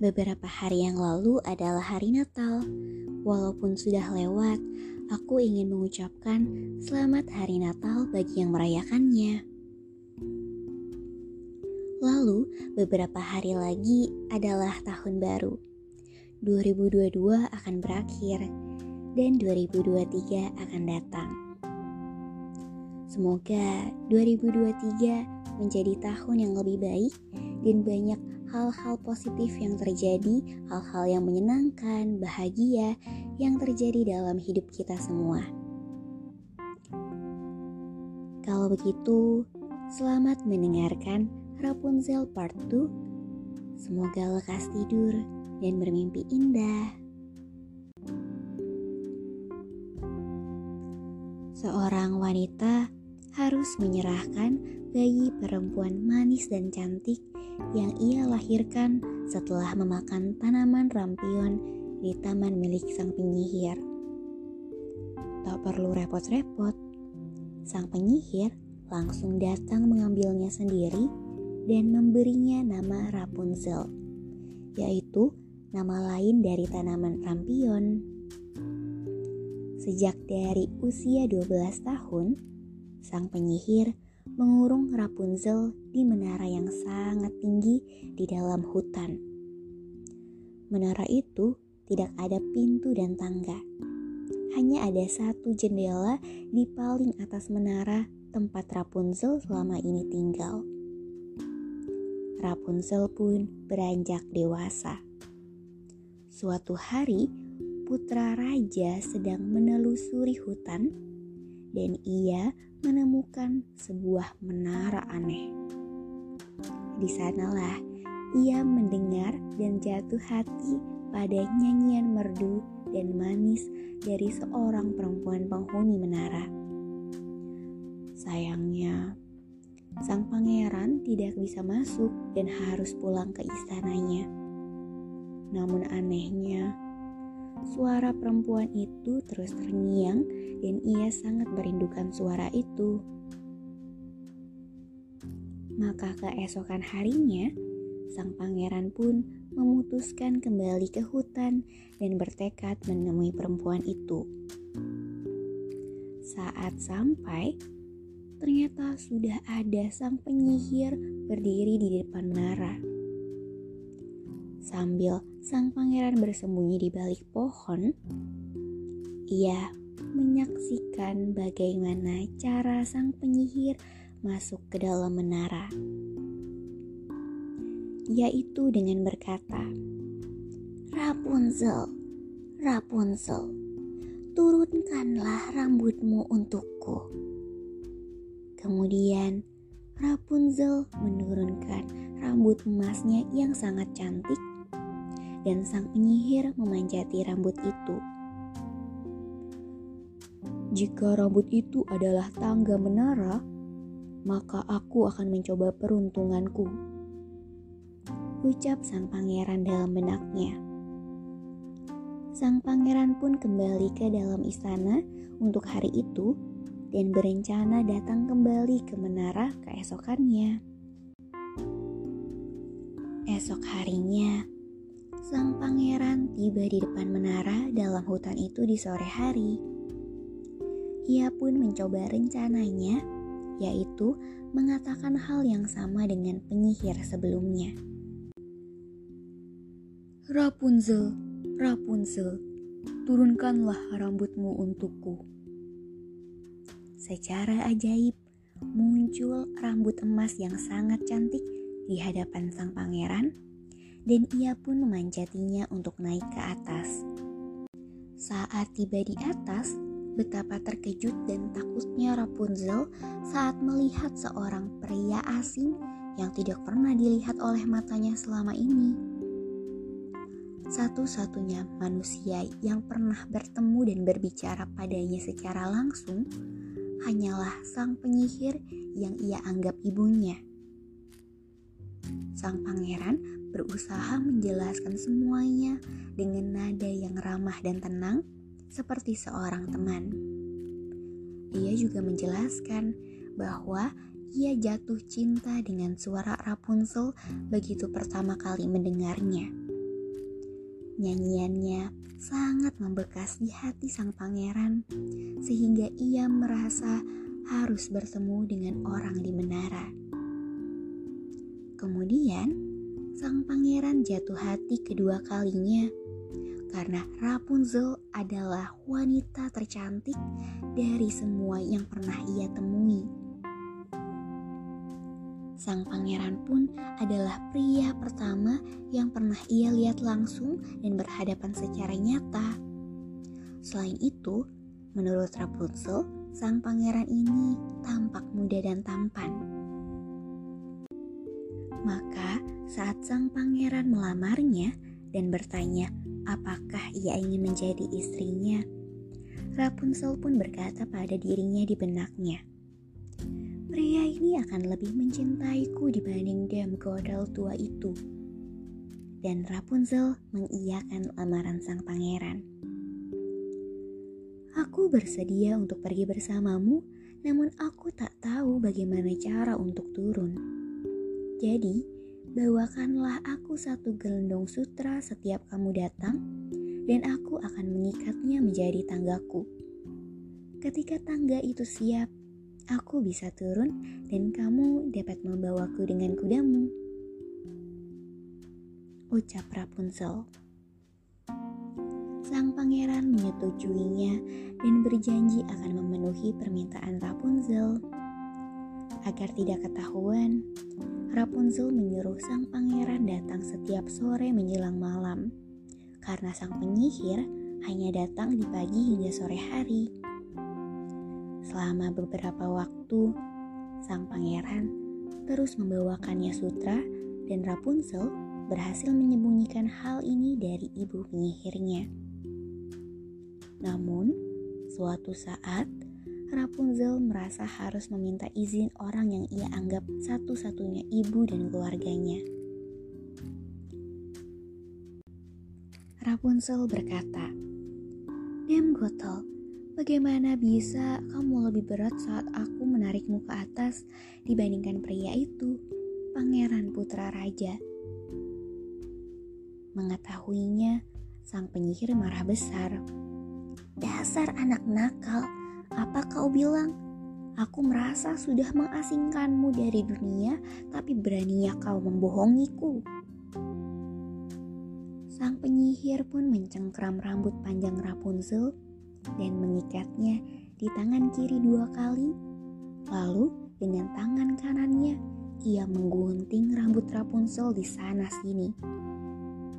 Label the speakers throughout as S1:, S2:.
S1: Beberapa hari yang lalu adalah hari Natal. Walaupun sudah lewat, aku ingin mengucapkan selamat hari Natal bagi yang merayakannya. Lalu, beberapa hari lagi adalah tahun baru. 2022 akan berakhir dan 2023 akan datang. Semoga 2023 menjadi tahun yang lebih baik dan banyak hal-hal positif yang terjadi, hal-hal yang menyenangkan, bahagia yang terjadi dalam hidup kita semua. Kalau begitu, selamat mendengarkan Rapunzel Part 2. Semoga lekas tidur dan bermimpi indah. Seorang wanita harus menyerahkan bayi perempuan manis dan cantik yang ia lahirkan setelah memakan tanaman rampion di taman milik sang penyihir. Tak perlu repot-repot, sang penyihir langsung datang mengambilnya sendiri dan memberinya nama Rapunzel, yaitu nama lain dari tanaman rampion. Sejak dari usia 12 tahun, sang penyihir mengurung Rapunzel di menara yang sangat tinggi di dalam hutan. Menara itu tidak ada pintu dan tangga. Hanya ada satu jendela di paling atas menara tempat Rapunzel selama ini tinggal. Rapunzel pun beranjak dewasa. Suatu hari, putra raja sedang menelusuri hutan, dan ia menemukan sebuah menara aneh. Di sanalah ia mendengar dan jatuh hati pada nyanyian merdu dan manis dari seorang perempuan penghuni menara. Sayangnya, sang pangeran tidak bisa masuk dan harus pulang ke istananya. Namun anehnya, suara perempuan itu terus terngiang dan ia sangat merindukan suara itu. Maka keesokan harinya, sang pangeran pun memutuskan kembali ke hutan dan bertekad menemui perempuan itu. Saat sampai, ternyata sudah ada sang penyihir berdiri di depan menara. Sambil sang pangeran bersembunyi di balik pohon, ia menyaksikan bagaimana cara sang penyihir masuk ke dalam menara, yaitu dengan berkata, "Rapunzel, Rapunzel, turunkanlah rambutmu untukku." Kemudian Rapunzel menurunkan rambut emasnya yang sangat cantik dan sang penyihir memanjati rambut itu. Jika rambut itu adalah tangga menara, maka aku akan mencoba peruntunganku. Ucap sang pangeran dalam benaknya. Sang pangeran pun kembali ke dalam istana untuk hari itu dan berencana datang kembali ke menara keesokannya. Esok harinya, Sang pangeran tiba di depan menara dalam hutan itu di sore hari. Ia pun mencoba rencananya, yaitu mengatakan hal yang sama dengan penyihir sebelumnya.
S2: Rapunzel, Rapunzel, turunkanlah rambutmu untukku.
S1: Secara ajaib, muncul rambut emas yang sangat cantik di hadapan sang pangeran, dan ia pun memanjatinya untuk naik ke atas. Saat tiba di atas, betapa terkejut dan takutnya Rapunzel saat melihat seorang pria asing yang tidak pernah dilihat oleh matanya selama ini. Satu-satunya manusia yang pernah bertemu dan berbicara padanya secara langsung hanyalah sang penyihir yang ia anggap ibunya. Sang pangeran berusaha menjelaskan semuanya dengan nada yang ramah dan tenang, seperti seorang teman. Ia juga menjelaskan bahwa ia jatuh cinta dengan suara Rapunzel begitu pertama kali mendengarnya. Nyanyiannya sangat membekas di hati sang pangeran, sehingga ia merasa harus bertemu dengan orang di menara. Kemudian, sang pangeran jatuh hati kedua kalinya karena Rapunzel adalah wanita tercantik dari semua yang pernah ia temui. Sang pangeran pun adalah pria pertama yang pernah ia lihat langsung dan berhadapan secara nyata. Selain itu, menurut Rapunzel, sang pangeran ini tampak muda dan tampan. Maka saat sang pangeran melamarnya dan bertanya apakah ia ingin menjadi istrinya, Rapunzel pun berkata pada dirinya di benaknya, Pria ini akan lebih mencintaiku dibanding Dame Godel tua itu. Dan Rapunzel mengiyakan lamaran sang pangeran. Aku bersedia untuk pergi bersamamu, namun aku tak tahu bagaimana cara untuk turun. Jadi, bawakanlah aku satu gelendong sutra setiap kamu datang, dan aku akan mengikatnya menjadi tanggaku. Ketika tangga itu siap, aku bisa turun dan kamu dapat membawaku dengan kudamu. Ucap Rapunzel. Sang pangeran menyetujuinya dan berjanji akan memenuhi permintaan Rapunzel. Agar tidak ketahuan, Rapunzel menyuruh sang pangeran datang setiap sore menjelang malam, karena sang penyihir hanya datang di pagi hingga sore hari. Selama beberapa waktu, sang pangeran terus membawakannya sutra dan Rapunzel berhasil menyembunyikan hal ini dari ibu penyihirnya. Namun, suatu saat Rapunzel merasa harus meminta izin orang yang ia anggap satu-satunya ibu dan keluarganya. Rapunzel berkata, Dem Gothel, bagaimana bisa kamu lebih berat saat aku menarikmu ke atas dibandingkan pria itu, pangeran putra raja? Mengetahuinya, sang penyihir marah besar. Dasar anak nakal, apa kau bilang? Aku merasa sudah mengasingkanmu dari dunia, tapi beraninya kau membohongiku. Sang penyihir pun mencengkram rambut panjang Rapunzel dan mengikatnya di tangan kiri dua kali. Lalu dengan tangan kanannya ia menggunting rambut Rapunzel di sana sini.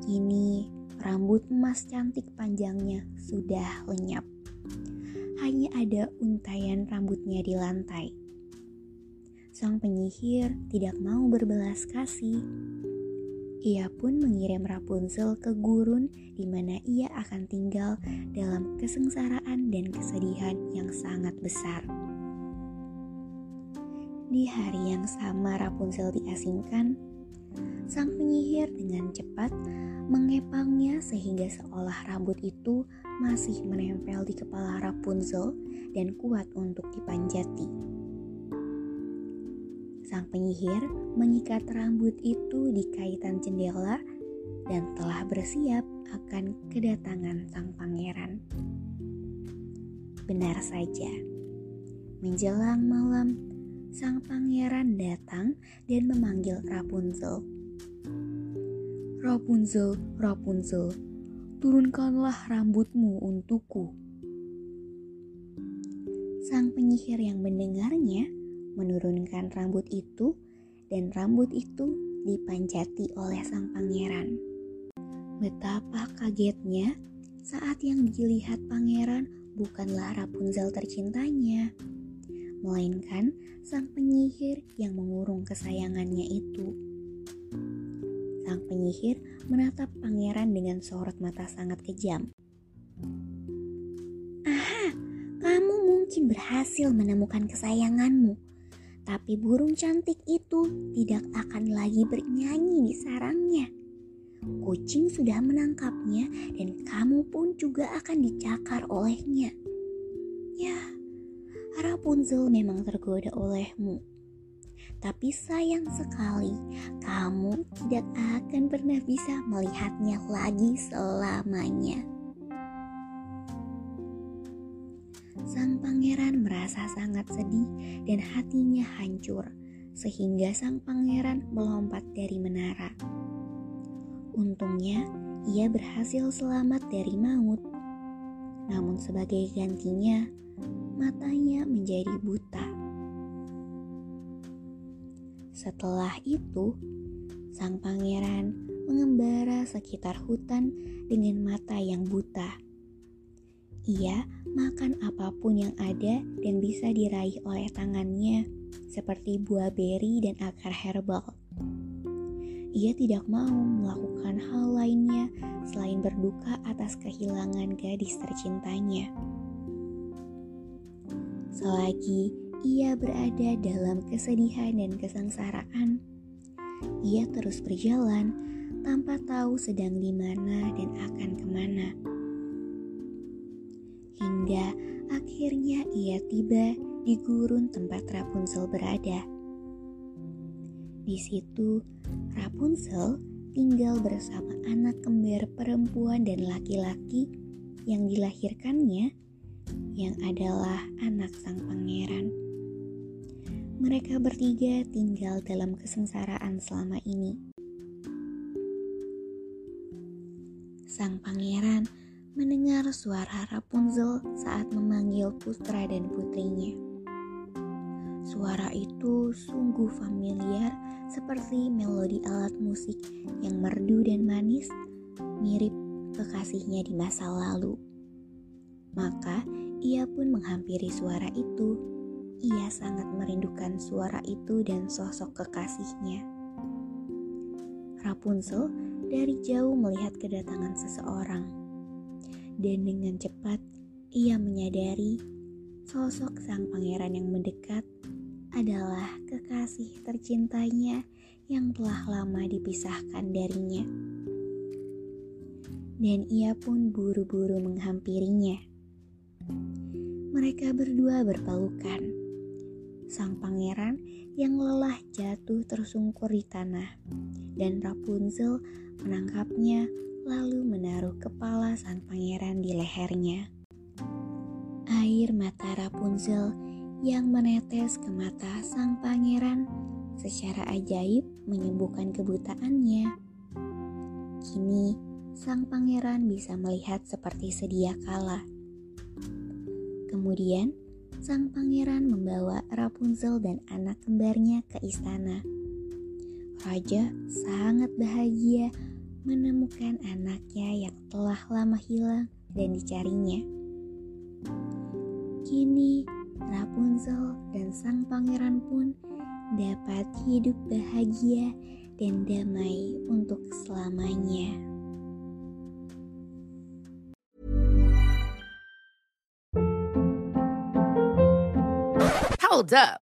S1: Kini rambut emas cantik panjangnya sudah lenyap hanya ada untayan rambutnya di lantai. Sang penyihir tidak mau berbelas kasih. Ia pun mengirim Rapunzel ke gurun di mana ia akan tinggal dalam kesengsaraan dan kesedihan yang sangat besar. Di hari yang sama Rapunzel diasingkan, sang penyihir dengan cepat mengepangnya sehingga seolah rambut itu masih menempel di kepala Rapunzel dan kuat untuk dipanjati. Sang penyihir mengikat rambut itu di kaitan jendela dan telah bersiap akan kedatangan sang pangeran. Benar saja, menjelang malam, sang pangeran datang dan memanggil Rapunzel.
S2: Rapunzel, Rapunzel, turunkanlah rambutmu untukku.
S1: Sang penyihir yang mendengarnya menurunkan rambut itu dan rambut itu dipanjati oleh sang pangeran. Betapa kagetnya saat yang dilihat pangeran bukanlah Rapunzel tercintanya, melainkan sang penyihir yang mengurung kesayangannya itu. Sang penyihir menatap pangeran dengan sorot mata sangat kejam. Aha, kamu mungkin berhasil menemukan kesayanganmu, tapi burung cantik itu tidak akan lagi bernyanyi di sarangnya. Kucing sudah menangkapnya dan kamu pun juga akan dicakar olehnya. Ya, Rapunzel memang tergoda olehmu tapi sayang sekali kamu tidak akan pernah bisa melihatnya lagi selamanya. Sang pangeran merasa sangat sedih dan hatinya hancur, sehingga sang pangeran melompat dari menara. Untungnya, ia berhasil selamat dari maut. Namun, sebagai gantinya, matanya menjadi buta. Setelah itu, sang pangeran mengembara sekitar hutan dengan mata yang buta. Ia makan apa pun yang ada dan bisa diraih oleh tangannya, seperti buah beri dan akar herbal. Ia tidak mau melakukan hal lainnya selain berduka atas kehilangan gadis tercintanya. Selagi ia berada dalam kesedihan dan kesengsaraan. Ia terus berjalan tanpa tahu sedang di mana dan akan ke mana. Hingga akhirnya ia tiba di gurun tempat Rapunzel berada. Di situ, Rapunzel tinggal bersama anak kembar perempuan dan laki-laki yang dilahirkannya yang adalah anak sang pangeran mereka bertiga tinggal dalam kesengsaraan selama ini. Sang pangeran mendengar suara Rapunzel saat memanggil putra dan putrinya. Suara itu sungguh familiar seperti melodi alat musik yang merdu dan manis, mirip kekasihnya di masa lalu. Maka ia pun menghampiri suara itu ia sangat merindukan suara itu dan sosok kekasihnya. Rapunzel dari jauh melihat kedatangan seseorang, dan dengan cepat ia menyadari sosok sang pangeran yang mendekat adalah kekasih tercintanya yang telah lama dipisahkan darinya. Dan ia pun buru-buru menghampirinya. Mereka berdua berpelukan sang pangeran yang lelah jatuh tersungkur di tanah, dan Rapunzel menangkapnya lalu menaruh kepala sang pangeran di lehernya. Air mata Rapunzel yang menetes ke mata sang pangeran secara ajaib menyembuhkan kebutaannya. Kini, sang pangeran bisa melihat seperti sedia kala. Kemudian, sang pangeran membawa Rapunzel dan anak kembarnya ke istana. Raja sangat bahagia menemukan anaknya yang telah lama hilang dan dicarinya. Kini Rapunzel dan sang pangeran pun dapat hidup bahagia dan damai untuk selamanya.
S3: Hold up.